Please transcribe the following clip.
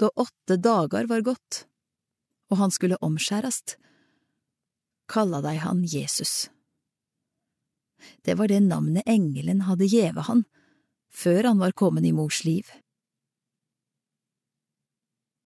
da åtte dager var gått, og han skulle omskjærast, kalla dei han Jesus. Det var det navnet engelen hadde gjeve han, før han var kommet i mors liv.